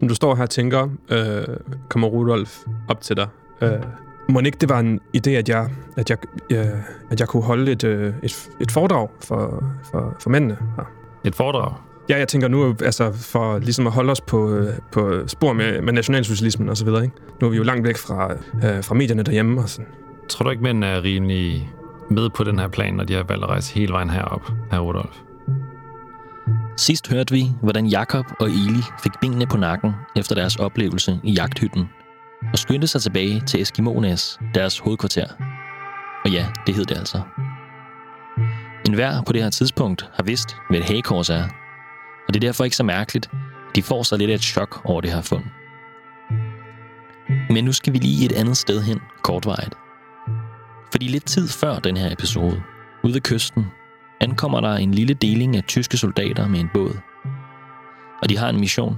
Når du står her og tænker, øh, kommer Rudolf op til dig. Øh, må ikke det var en idé, at jeg, at jeg, øh, at jeg kunne holde et, øh, et, et foredrag for, for, for mændene her? Et foredrag? Ja, jeg tænker nu, altså for ligesom at holde os på, øh, på spor med, med nationalsocialismen og så videre, ikke? Nu er vi jo langt væk fra, øh, fra medierne derhjemme og sådan. Tror du ikke, mænd er rimelig med på den her plan, når de har valgt at rejse hele vejen herop, herr Rudolf? Sidst hørte vi, hvordan Jakob og Eli fik benene på nakken efter deres oplevelse i jagthytten, og skyndte sig tilbage til Eskimonas, deres hovedkvarter. Og ja, det hed det altså. En hver på det her tidspunkt har vidst, hvad et hagekors er, og det er derfor ikke så mærkeligt, at de får sig lidt af et chok over det her fund. Men nu skal vi lige et andet sted hen, kortvejet. Fordi lidt tid før den her episode, ude ved kysten, ankommer der en lille deling af tyske soldater med en båd. Og de har en mission.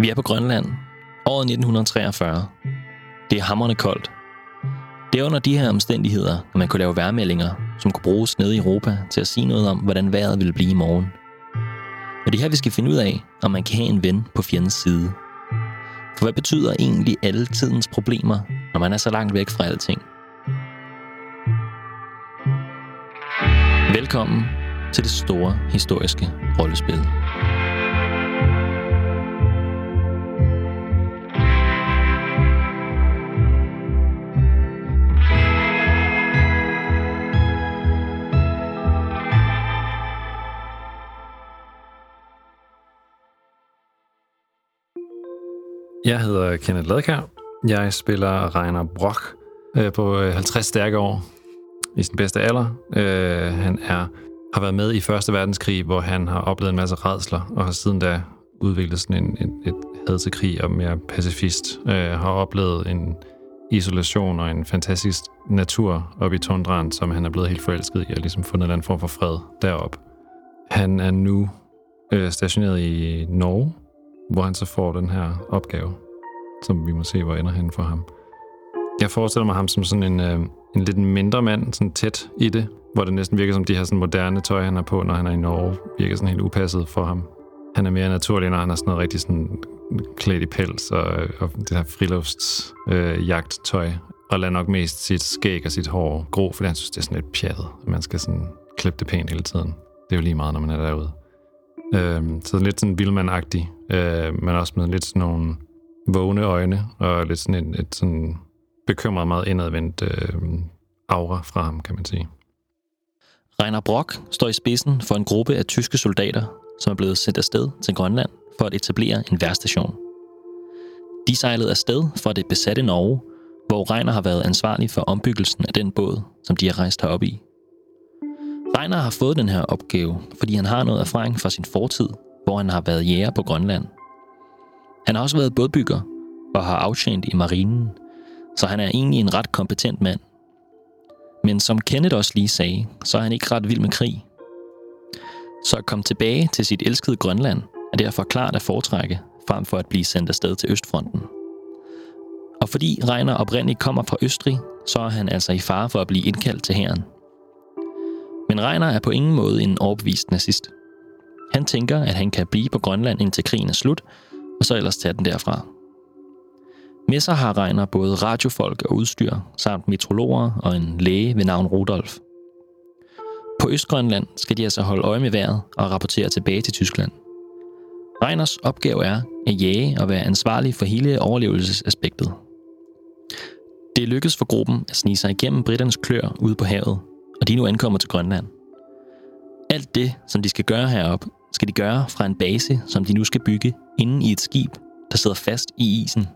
Vi er på Grønland, året 1943. Det er hammerne koldt. Det er under de her omstændigheder, at man kunne lave værmeldinger, som kunne bruges nede i Europa til at sige noget om, hvordan vejret ville blive i morgen. Og det er her, vi skal finde ud af, om man kan have en ven på fjendens side. For hvad betyder egentlig alle tidens problemer, når man er så langt væk fra alting? Velkommen til det store historiske rollespil. Jeg hedder Kenneth Ladkær. Jeg spiller Reiner Brock øh, på øh, 50 stærke år i sin bedste alder. Øh, han er har været med i Første Verdenskrig, hvor han har oplevet en masse redsler, og har siden da udviklet sådan en, en, et had til krig og mere pacifist. Øh, har oplevet en isolation og en fantastisk natur oppe i tundraen, som han er blevet helt forelsket i, og ligesom fundet en eller anden form for fred derop. Han er nu øh, stationeret i Norge, hvor han så får den her opgave, som vi må se, hvor ender han for ham. Jeg forestiller mig ham som sådan en, øh, en lidt mindre mand, sådan tæt i det, hvor det næsten virker som de her sådan moderne tøj, han har på, når han er i Norge, virker sådan helt upasset for ham. Han er mere naturlig, når han har sådan noget rigtig sådan klædt i pels og, og det her frilufts øh, jagttøj, og lader nok mest sit skæg og sit hår grå, fordi han synes, det er sådan lidt pjattet, at man skal sådan klippe det pænt hele tiden. Det er jo lige meget, når man er derude. Øh, så lidt sådan vildmandagtig, øh, men også med lidt sådan nogle vågne øjne, og lidt sådan et, et sådan bekymret, meget indadvendt øh, aura fra ham, kan man sige. Reiner Brock står i spidsen for en gruppe af tyske soldater, som er blevet sendt afsted til Grønland for at etablere en værstation. De sejlede afsted fra det besatte Norge, hvor Reiner har været ansvarlig for ombyggelsen af den båd, som de har rejst herop i. Reiner har fået den her opgave, fordi han har noget erfaring fra sin fortid, hvor han har været jæger på Grønland. Han har også været bådbygger og har aftjent i marinen, så han er egentlig en ret kompetent mand. Men som Kenneth også lige sagde, så er han ikke ret vild med krig. Så at komme tilbage til sit elskede Grønland er derfor klart at foretrække, frem for at blive sendt afsted til Østfronten. Og fordi Reiner oprindeligt kommer fra Østrig, så er han altså i fare for at blive indkaldt til hæren. Men Reiner er på ingen måde en overbevist nazist. Han tænker, at han kan blive på Grønland indtil krigen er slut, og så ellers tage den derfra. Med sig har Reiner både radiofolk og udstyr, samt metrologer og en læge ved navn Rudolf. På Østgrønland skal de altså holde øje med vejret og rapportere tilbage til Tyskland. Reiners opgave er at jage og være ansvarlig for hele overlevelsesaspektet. Det lykkedes for gruppen at snige sig igennem britternes klør ude på havet, og de nu ankommer til Grønland. Alt det, som de skal gøre herop, skal de gøre fra en base, som de nu skal bygge inde i et skib, der sidder fast i isen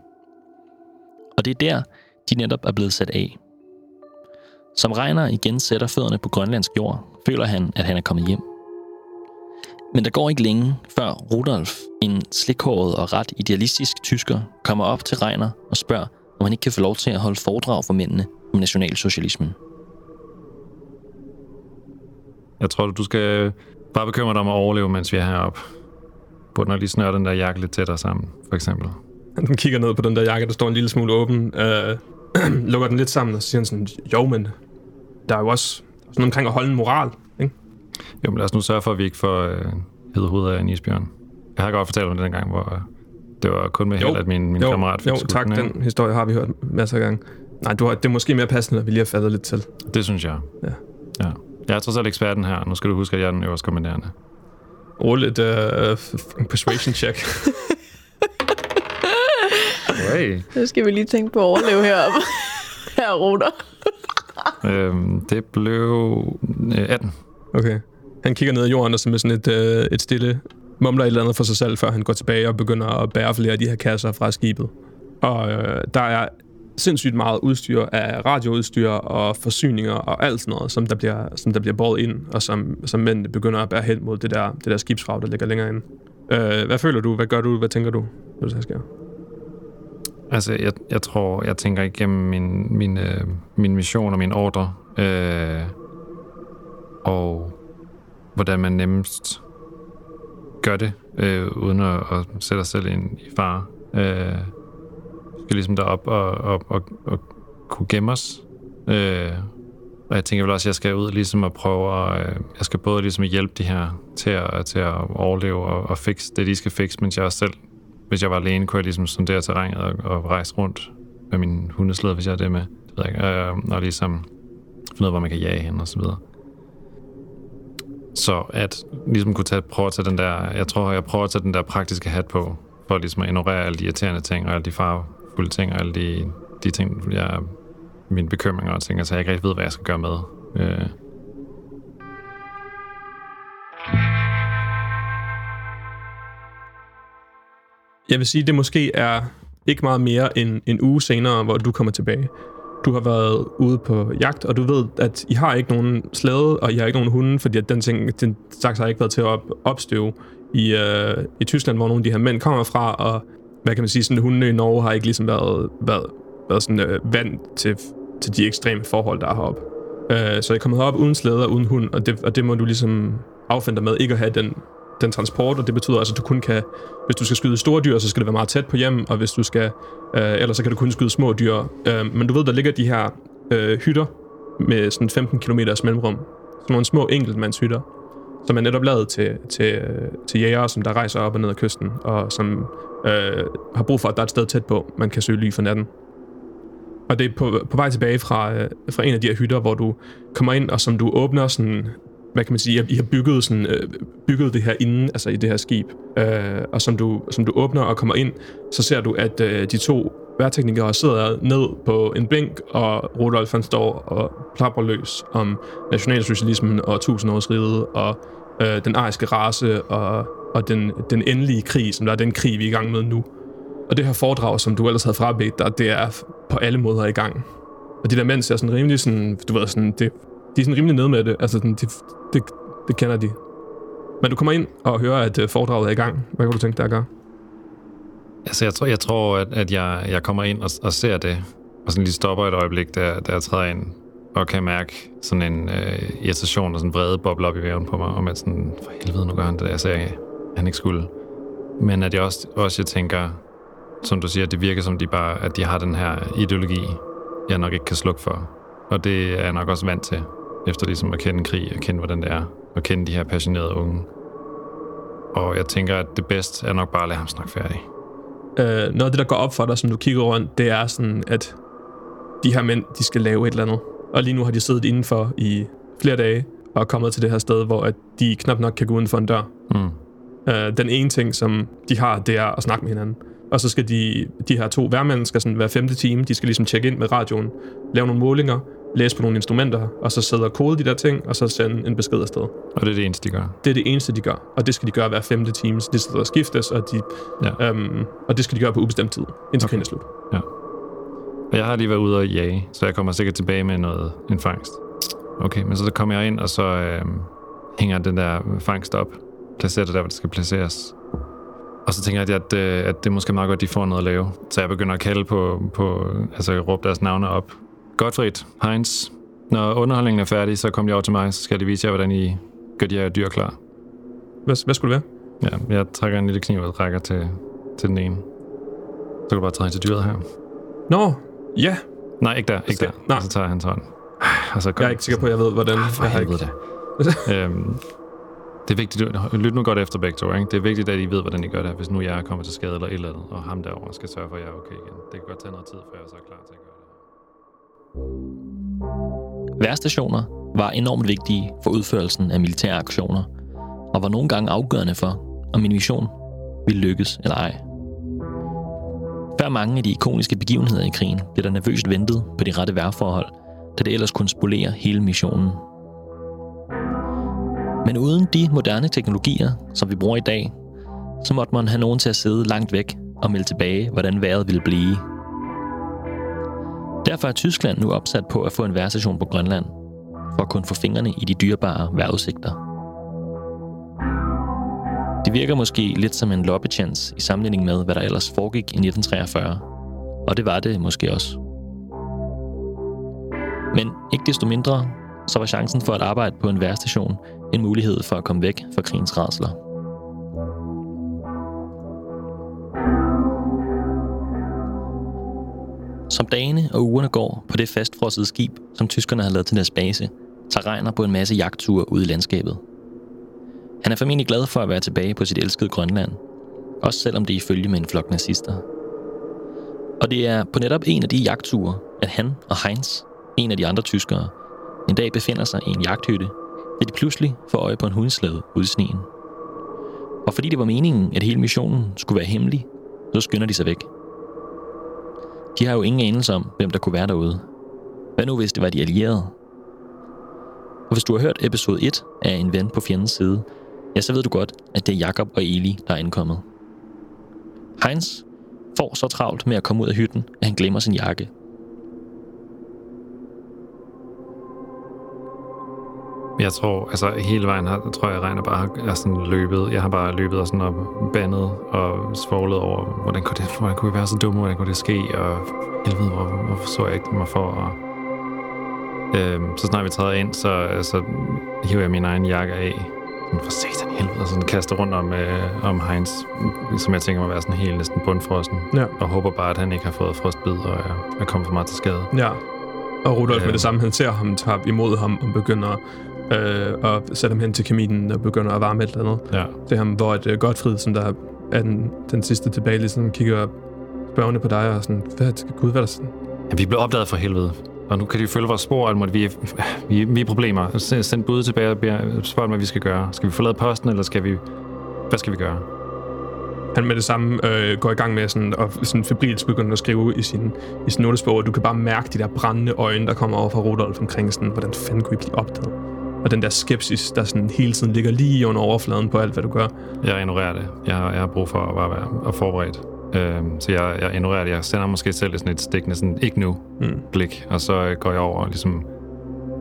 og det er der, de netop er blevet sat af. Som Reiner igen sætter fødderne på grønlandsk jord, føler han, at han er kommet hjem. Men der går ikke længe, før Rudolf, en slikhåret og ret idealistisk tysker, kommer op til Reiner og spørger, om han ikke kan få lov til at holde foredrag for mændene om nationalsocialismen. Jeg tror, du skal bare bekymre dig om at overleve, mens vi er heroppe. Burde nok lige snøre den der jakke lidt tættere sammen, for eksempel. Han kigger ned på den der jakke, der står en lille smule åben, øh, lukker den lidt sammen, og så siger han sådan, jo, men der er jo også sådan omkring at holde en moral, ikke? Jo, men lad os nu sørge for, at vi ikke får øh, hede hovedet af en isbjørn. Jeg har godt fortalt om det den gang, hvor det var kun med Jo. held, at min, min jo, kammerat fik jo, skudt tak. den, ikke? Den historie har vi hørt masser af gange. Nej, du har, det er måske mere passende, at vi lige har fattet lidt til. Det synes jeg. Ja. ja. Jeg er trods alt eksperten her. Nu skal du huske, at jeg er den øverste kommanderende. Rulle et uh, persuasion check. Hey. Så skal vi lige tænke på at overleve heroppe. Her ruter. øhm, det blev øh, 18. Okay. Han kigger ned i jorden og så med sådan et, øh, et stille mumler et eller andet for sig selv, før han går tilbage og begynder at bære flere af de her kasser fra skibet. Og øh, der er sindssygt meget udstyr af radioudstyr og forsyninger og alt sådan noget, som der bliver, som der bliver båret ind, og som, som mændene begynder at bære hen mod det der, det der skibsfrag, der ligger længere inde. Øh, hvad føler du? Hvad gør du? Hvad tænker du, hvad der sker? Altså, jeg, jeg tror, jeg tænker igennem min, min, øh, min mission og min ordre, øh, og hvordan man nemmest gør det, øh, uden at, at sætte sig selv ind i fare. Øh, vi skal ligesom derop og, og, og, og kunne gemme os. Øh, og jeg tænker vel også, at jeg skal ud ligesom at prøve at, øh, jeg skal både ligesom hjælpe de her til at, til at overleve og, og fikse det, de skal fikse, mens jeg også selv hvis jeg var alene, kunne jeg ligesom sondere terrænet og, og rejse rundt med min hundeslæde, hvis jeg er det med. Det ved jeg ikke. Øh, og ligesom finde ud af, hvor man kan jage hen og så videre. Så at ligesom kunne tage, prøve at tage den der, jeg tror, jeg prøver at tage den der praktiske hat på, for ligesom at ignorere alle de irriterende ting, og alle de farvefulde ting, og alle de, de ting, jeg, mine bekymringer og ting, så jeg ikke rigtig ved, hvad jeg skal gøre med. Øh, Jeg vil sige, det måske er ikke meget mere end en uge senere, hvor du kommer tilbage. Du har været ude på jagt, og du ved, at I har ikke nogen slæde, og I har ikke nogen hunde, fordi at den ting, den slags har ikke været til at op, opstøve i, øh, i Tyskland, hvor nogle af de her mænd kommer fra, og hvad kan man sige, sådan hundene i Norge har ikke ligesom været, været, været sådan øh, vant til, til de ekstreme forhold, der er heroppe. Øh, så jeg er kommet herop uden slæde og uden hund, og det, og det må du ligesom affinde dig med, ikke at have den, den transport, og det betyder altså, at du kun kan, hvis du skal skyde store dyr, så skal det være meget tæt på hjem, og hvis du skal, øh, ellers så kan du kun skyde små dyr. Øh, men du ved, der ligger de her øh, hytter med sådan 15 km mellemrum. Sådan nogle små enkeltmandshytter, som er netop lavet til, til, til jægere, som der rejser op og ned ad kysten, og som øh, har brug for, at der er et sted tæt på, man kan søge ly for natten. Og det er på, på vej tilbage fra, øh, fra en af de her hytter, hvor du kommer ind, og som du åbner sådan hvad kan man sige, I har bygget, sådan, øh, bygget det her inden, altså i det her skib. Øh, og som du, som du åbner og kommer ind, så ser du, at øh, de to værteknikere sidder ned på en bænk, og Rudolf han står og plapper løs om nationalsocialismen og tusindårsriget, og øh, den ariske race, og, og den, den endelige krig, som der er den krig, vi er i gang med nu. Og det her foredrag, som du ellers havde frabedt dig, det er på alle måder i gang. Og de der mænd ser sådan rimelig sådan, du ved, sådan, det, de er sådan rimelig nede med det. Altså, sådan, det, det, det kender de. Men du kommer ind og hører, at øh, foredraget er i gang. Hvad kan du tænke dig at gøre? Altså, jeg tror, jeg tror at, at jeg, jeg kommer ind og, og ser det, og sådan lige stopper et øjeblik, der, der jeg træder ind, og kan mærke sådan en øh, irritation og sådan vrede boble op i væven på mig, om at sådan, for helvede, nu gør han det der, så jeg, han ikke skulle. Men at jeg også, også jeg tænker, som du siger, det virker som de bare, at de har den her ideologi, jeg nok ikke kan slukke for. Og det er jeg nok også vant til, efter ligesom at kende krig, og kende, hvordan det er, og kende de her passionerede unge. Og jeg tænker, at det bedste er nok bare at lade ham snakke færdig. Øh, noget af det, der går op for dig, som du kigger rundt, det er sådan, at de her mænd, de skal lave et eller andet. Og lige nu har de siddet indenfor i flere dage, og er kommet til det her sted, hvor at de knap nok kan gå uden for en dør. Mm. Øh, den ene ting, som de har, det er at snakke med hinanden. Og så skal de, de her to værmænd skal sådan hver femte time, de skal ligesom tjekke ind med radioen, lave nogle målinger, læse på nogle instrumenter, og så sidde og kode de der ting, og så sende en besked afsted. Og det er det eneste, de gør. Det er det eneste, de gør. Og det skal de gøre hver femte time, så de sidder og skiftes, og, de, Ja. øhm, og det skal de gøre på ubestemt tid, indtil Okay. krigen er slut. Og jeg har lige været ude og jage, så jeg kommer sikkert tilbage med noget, en fangst. Okay, men så kommer jeg ind, og så øh, hænger den der fangst op. Placerer det der, hvor det skal placeres. Og så tænker jeg, at, øh, at det er måske meget godt, at de får noget at lave. Så jeg begynder at kalde på, på altså råbe deres navne op. Godfried, Heinz, når underholdningen er færdig, så kom jeg over til mig, så skal jeg vise jer, hvordan I gør de her dyr klar. Hvad, hvad skulle det være? Ja, jeg trækker en lille kniv og rækker til, til den ene. Så kan du bare træde til dyret her. Nå, ja. Nej, ikke der, ikke der. nej. Så tager jeg hans hånd. Og så Jeg er ikke sikker på, at jeg ved, hvordan. For jeg har helvede ikke. da. øhm, Det er vigtigt, lyt nu godt efter begge to, ikke? Det er vigtigt, at I ved, hvordan I gør det, hvis nu jeg kommer til skade eller et eller andet, og ham derovre skal sørge for, at jeg er okay igen. Det kan godt tage noget tid, før jeg så er klar til at gøre det. Værstationer var enormt vigtige for udførelsen af militære aktioner, og var nogle gange afgørende for, om en mission ville lykkes eller ej. Før mange af de ikoniske begivenheder i krigen blev der nervøst ventet på de rette vejrforhold, da det ellers kunne spolere hele missionen. Men uden de moderne teknologier, som vi bruger i dag, så måtte man have nogen til at sidde langt væk og melde tilbage, hvordan vejret ville blive. Derfor er Tyskland nu opsat på at få en værstation på Grønland, for at kunne få fingrene i de dyrebare vejrudsigter. Det virker måske lidt som en loppechance i sammenligning med, hvad der ellers foregik i 1943. Og det var det måske også. Men ikke desto mindre, så var chancen for at arbejde på en værstation en mulighed for at komme væk fra krigens rædsler. Som dagene og ugerne går på det fastfrosset skib, som tyskerne har lavet til deres base, tager Regner på en masse jagtture ud i landskabet. Han er formentlig glad for at være tilbage på sit elskede Grønland, også selvom det er ifølge med en flok nazister. Og det er på netop en af de jagtture, at han og Heinz, en af de andre tyskere, en dag befinder sig i en jagthytte, da de pludselig får øje på en hundeslæde ude i sneen. Og fordi det var meningen, at hele missionen skulle være hemmelig, så skynder de sig væk. De har jo ingen anelse om, hvem der kunne være derude. Hvad nu hvis det var de allierede? Og hvis du har hørt episode 1 af En ven på fjendens side, ja, så ved du godt, at det er Jakob og Eli, der er ankommet. Heinz får så travlt med at komme ud af hytten, at han glemmer sin jakke. Jeg tror, altså hele vejen her, tror jeg, jeg regner bare er sådan løbet. Jeg har bare løbet og sådan og bandet og svoglet over, hvordan kunne, det, hvordan kunne vi være så dumme, hvordan kunne det ske, og helvede, hvor, hvorfor så jeg ikke mig for, og øhm, så snart vi træder ind, så, så hiver jeg min egen jakke af, sådan for satan helvede, og sådan kaster rundt om, øh, om Heinz, som jeg tænker må være sådan helt næsten bundfrossen, Ja. og håber bare, at han ikke har fået frostbid og er, er kommet for meget til skade. Ja. Og Rudolf Ja. med det samme, han ser ham, tager imod ham og begynder øh, at sætte ham hen til kaminen og begynder at varme et eller andet Ja. til ham, hvor et øh, Godfrid, som der er den, den sidste tilbage, ligesom kigger spørgende på dig og sådan, hvad, gud, hvad er der sådan? Ja, vi blev opdaget for helvede. Og nu kan de følge vores spor, og muligt. vi, er, vi, vi er problemer. Send, send bud tilbage og spørg dem, hvad vi skal gøre. Skal vi forlade posten, eller skal vi... Hvad skal vi gøre? Han med det samme øh, går i gang med sådan, og sådan febrilsk begynder at skrive i sin, i sin notesbog, og du kan bare mærke de der brændende øjne, der kommer over fra Rudolf omkring sådan, hvordan fanden kunne I blive opdaget? Og den der skepsis, der sådan hele tiden ligger lige under overfladen på alt, hvad du gør. Jeg ignorerer det. Jeg, har- jeg har brug for at bare være og forberedt. Øhm, så jeg, jeg ignorerer det. Jeg sender måske selv sådan et stikkende sådan, ikke nu Mm. blik, og så øh, går jeg over og ligesom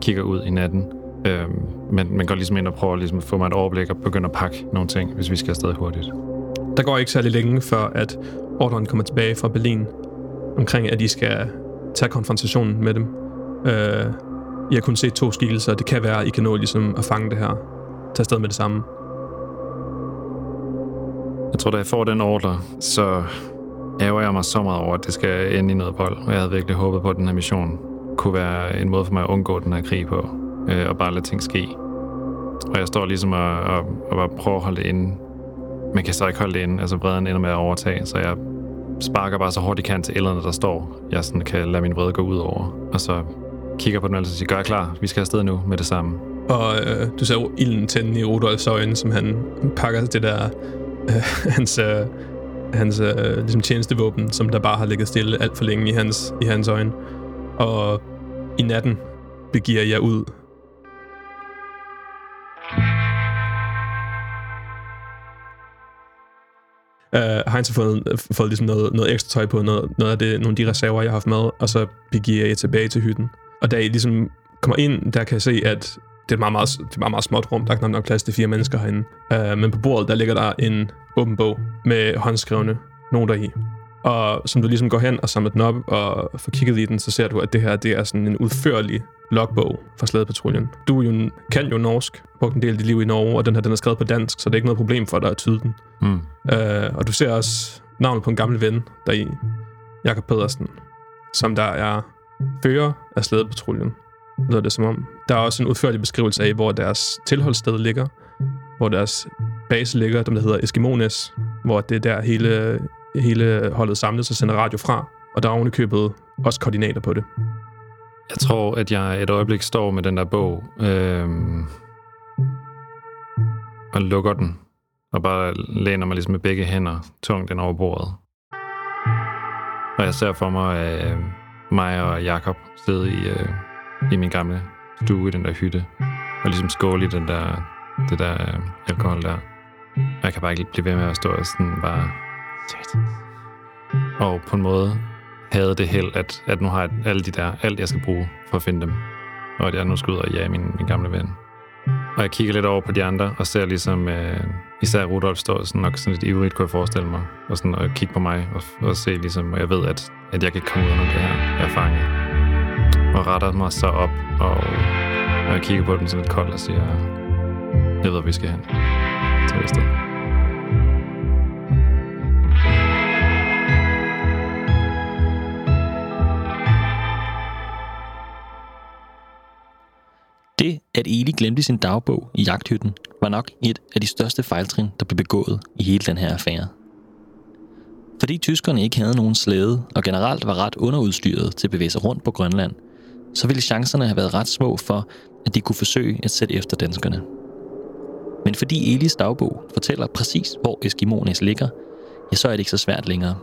kigger ud i natten. Øhm, men man går ligesom ind og prøver ligesom at få mig et overblik og begynde at pakke nogle ting, hvis vi skal afsted hurtigt. Der går ikke særlig længe, før at ordren kommer tilbage fra Berlin omkring, at I skal tage konfrontationen med dem. Øh, i har kun set to skikkelser, og det kan være, at I kan nå ligesom at fange det her. Tag afsted med det samme. Jeg tror, da jeg får den ordre, så ærger jeg mig så meget over, at det skal ende i noget vold. Og jeg havde virkelig håbet på, at den her mission kunne være en måde for mig at undgå den her krig på. Øh, og bare lade ting ske. Og jeg står ligesom og, og, og bare prøver at holde det inde. Men kan så ikke holde det inde. Altså vreden ender med at overtage. Så jeg sparker bare så hårdt jeg kan til ældrene, der står. Jeg sådan kan lade min vrede gå ud over. Og så kigger på den og altså siger, gør jeg klar. Vi skal afsted nu med det samme. Og øh, du ser jo ilden tænde i Rudolfs øjne, som han pakker det der, øh, hans, øh, hans øh, ligesom tjenestevåben, som der bare har ligget stille alt for længe i hans, i hans øjne. Og i natten begiver jeg ud. Uh, Heinz har fået, fået ligesom noget, noget ekstra tøj på, noget, noget af det, nogle af de reserver, jeg har haft med, og så begiver jeg tilbage til hytten. Og da I ligesom kommer ind, der kan jeg se, at det er et meget, meget, det er et meget, meget småt rum. Der er knap nok plads til fire mennesker herinde. Uh, men på bordet, der ligger der en åben bog med håndskrevne noter i. Og som du ligesom går hen og samler den op og får kigget i den, så ser du, at det her det er sådan en udførlig logbog fra slædepatruljen. Du jo, kan jo norsk, brugt en del af dit liv i Norge, og den her den er skrevet på dansk, så det er ikke noget problem for dig at tyde den. Mm. Uh, og du ser også navnet på en gammel ven der i, Jakob Pedersen, som der er fører af slædepatruljen, lyder det som om. Der er også en udførlig beskrivelse af, hvor deres tilholdssted ligger. hvor deres base ligger, dem der hedder Eskimones, hvor det er der hele, hele holdet samles og sender radio fra. Og der er ovenikøbet også koordinater på det. Jeg tror, at jeg et øjeblik står med den der bog øh, og lukker den. Og bare læner mig ligesom med begge hænder tungt ind over bordet. Og jeg ser for mig øh, mig og Jakob sidde i, øh, i min gamle stue i den der hytte. Og ligesom skåle i den der, det der øh, alkohol der. Og jeg kan bare ikke blive ved med at stå og sådan bare... Og på en måde havde det held, at, at nu har jeg alle de der, alt jeg skal bruge for at finde dem. Og at jeg nu skal ud og jage min, min gamle ven. Og jeg kigger lidt over på de andre, og ser ligesom, øh, især Rudolf står sådan nok sådan lidt ivrigt, kunne jeg forestille mig, og sådan og kigge på mig, og, og se ligesom, og jeg ved, at, at jeg kan komme ud af det her, erfaring. er fanget. Og retter mig så op, og, og jeg kigger på dem sådan lidt koldt og siger, jeg ved, hvor vi skal hen. Til sted. At Eli glemte sin dagbog i jagthytten, var nok et af de største fejltrin, der blev begået i hele den her affære. Fordi tyskerne ikke havde nogen slæde og generelt var ret underudstyret til at bevæge sig rundt på Grønland, så ville chancerne have været ret små for, at de kunne forsøge at sætte efter danskerne. Men fordi Elis dagbog fortæller præcis, hvor Eskimones ligger, ja, så er det ikke så svært længere.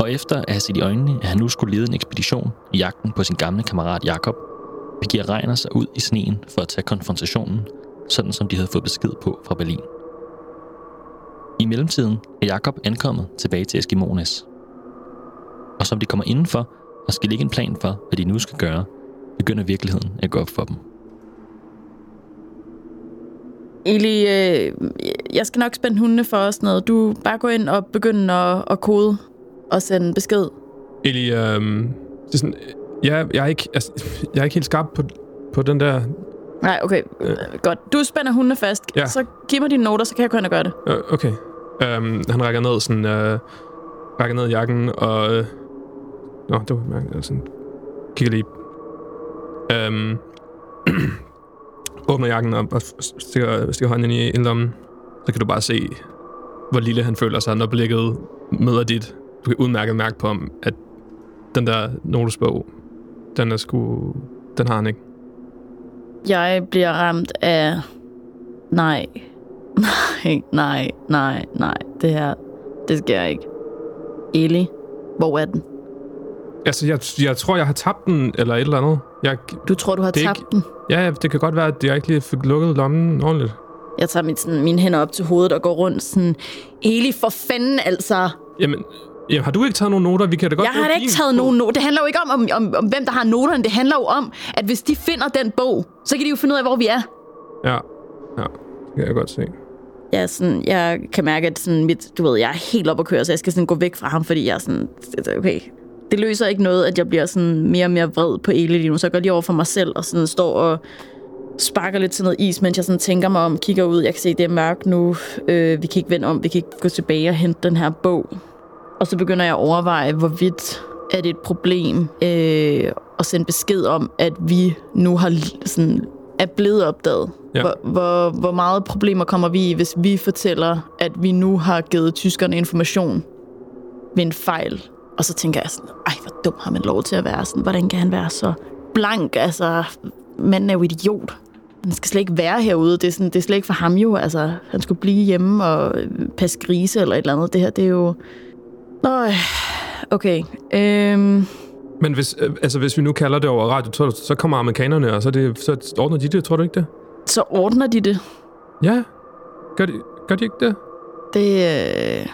Og efter at have set i øjnene, at han nu skulle lede en ekspedition i jagten på sin gamle kammerat Jakob, begiver Reiner sig ud i sneen for at tage konfrontationen, sådan som de havde fået besked på fra Berlin. I mellemtiden er Jakob ankommet tilbage til Eskimones. Og som de kommer indenfor og skal lægge en plan for, hvad de nu skal gøre, begynder virkeligheden at gå op for dem. Eli, øh, jeg skal nok spænde hundene for os noget. Du bare gå ind og begynde at, at kode og sende besked. Eli, øhm, det er sådan, jeg, jeg, er ikke, altså, jeg er ikke helt skarp på, på den der... Nej, okay. Øh. Godt. Du spænder hundene fast. Ja. Så giv mig dine noter, så kan jeg gå ind og gøre det. Øh, okay. Øhm, han rækker ned sådan... Øh, rækker ned i jakken, og... Øh, nå, det var mærkeligt. Altså, kigger lige. Øhm, åbner jakken op og stikker, stikker hånden ind i indlommen. Så kan du bare se, hvor lille han føler sig, når blikket møder dit. Du kan udmærket mærke på ham, at den der notesbog, den er sgu... Den har han ikke. Jeg bliver ramt af... Nej. Nej, nej, nej, nej. Det her, det sker ikke. Eli, hvor er den? Altså, jeg, jeg tror, jeg har tabt den, eller et eller andet. Jeg, Du tror, du har tabt ikke- den? ja, det kan godt være, at jeg ikke lige fik lukket lommen ordentligt. Jeg tager mit, sådan, mine hænder op til hovedet og går rundt sådan... Eli, for fanden altså! Jamen, jamen, har du ikke taget nogen noter? Vi kan da godt Jeg har da ikke taget nogen noter. Det handler jo ikke om, om, om, om, hvem der har noterne. Det handler jo om, at hvis de finder den bog, så kan de jo finde ud af, hvor vi er. Ja, ja. Det kan jeg godt se. Jeg, sådan, jeg kan mærke, at sådan mit, du ved, jeg er helt op at køre, så jeg skal sådan gå væk fra ham, fordi jeg er sådan, okay, det løser ikke noget, at jeg bliver sådan mere og mere vred på Eli lige nu, så jeg går lige over for mig selv og sådan står og sparker lidt til noget is, mens jeg sådan tænker mig om, kigger ud, jeg kan se, det er mørkt nu, øh, vi kan ikke vende om, vi kan ikke gå tilbage og hente den her bog. Og så begynder jeg at overveje, hvorvidt er det et problem øh, at sende besked om, at vi nu har sådan, er blevet opdaget. Ja. Hvor, hvor, hvor meget problemer kommer vi i, hvis vi fortæller, at vi nu har givet tyskerne information ved en fejl. Og så tænker jeg sådan, ej, hvor dum har man lov til at være sådan. Hvordan kan han være så blank? Altså, manden er jo idiot. Han skal slet ikke være herude. Det er, sådan, det er slet ikke for ham jo. Altså, han skulle blive hjemme og passe grise eller et eller andet. Det her, det er jo... Nå, okay. Øhm, Men hvis, øh, altså, hvis vi nu kalder det over radio, så, så kommer amerikanerne, og så, er det, så ordner de det, tror du ikke det? så ordner de det. Ja. Gør de, gør de ikke det? Det... Øh...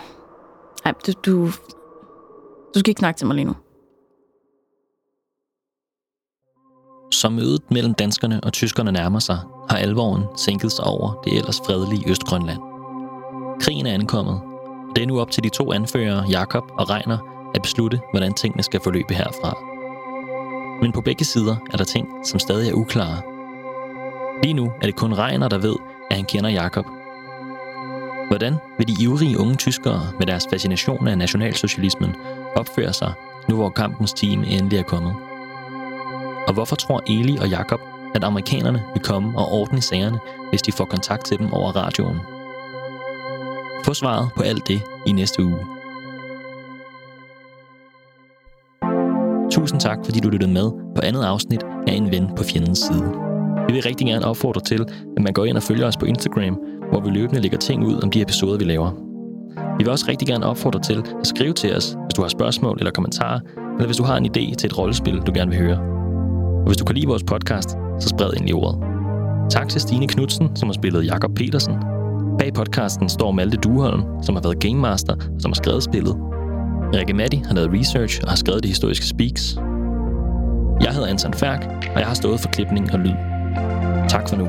Ej, du, du... Du skal ikke snakke til mig lige nu. Som mødet mellem danskerne og tyskerne nærmer sig, har alvoren sænket sig over det ellers fredelige Østgrønland. Krigen er ankommet, det er nu op til de to anførere, Jakob og Reiner, at beslutte, hvordan tingene skal forløbe herfra. Men på begge sider er der ting, som stadig er uklare. Lige nu er det kun Reiner, der ved, at han kender Jakob. Hvordan vil de ivrige unge tyskere med deres fascination af nationalsocialismen opføre sig, nu hvor kampens time endelig er kommet? Og hvorfor tror Eli og Jakob, at amerikanerne vil komme og ordne sagerne, hvis de får kontakt til dem over radioen. Få svaret på alt det i næste uge. Tusind tak, fordi du lyttede med på andet afsnit af En Ven på Fjendens Side. Vi vil rigtig gerne opfordre til, at man går ind og følger os på Instagram, hvor vi løbende lægger ting ud om de episoder, vi laver. Vi vil også rigtig gerne opfordre til at skrive til os, hvis du har spørgsmål eller kommentarer, eller hvis du har en idé til et rollespil, du gerne vil høre. Og hvis du kan lide vores podcast, så spred ind i ordet. Tak til Stine Knudsen, som har spillet Jakob Petersen i podcasten står Malte Duholm, som har været Game Master og som har skrevet spillet. Rikke Matti har lavet research og har skrevet de historiske speaks. Jeg hedder Anton Færk, og jeg har stået for klipning og lyd. Tak for nu.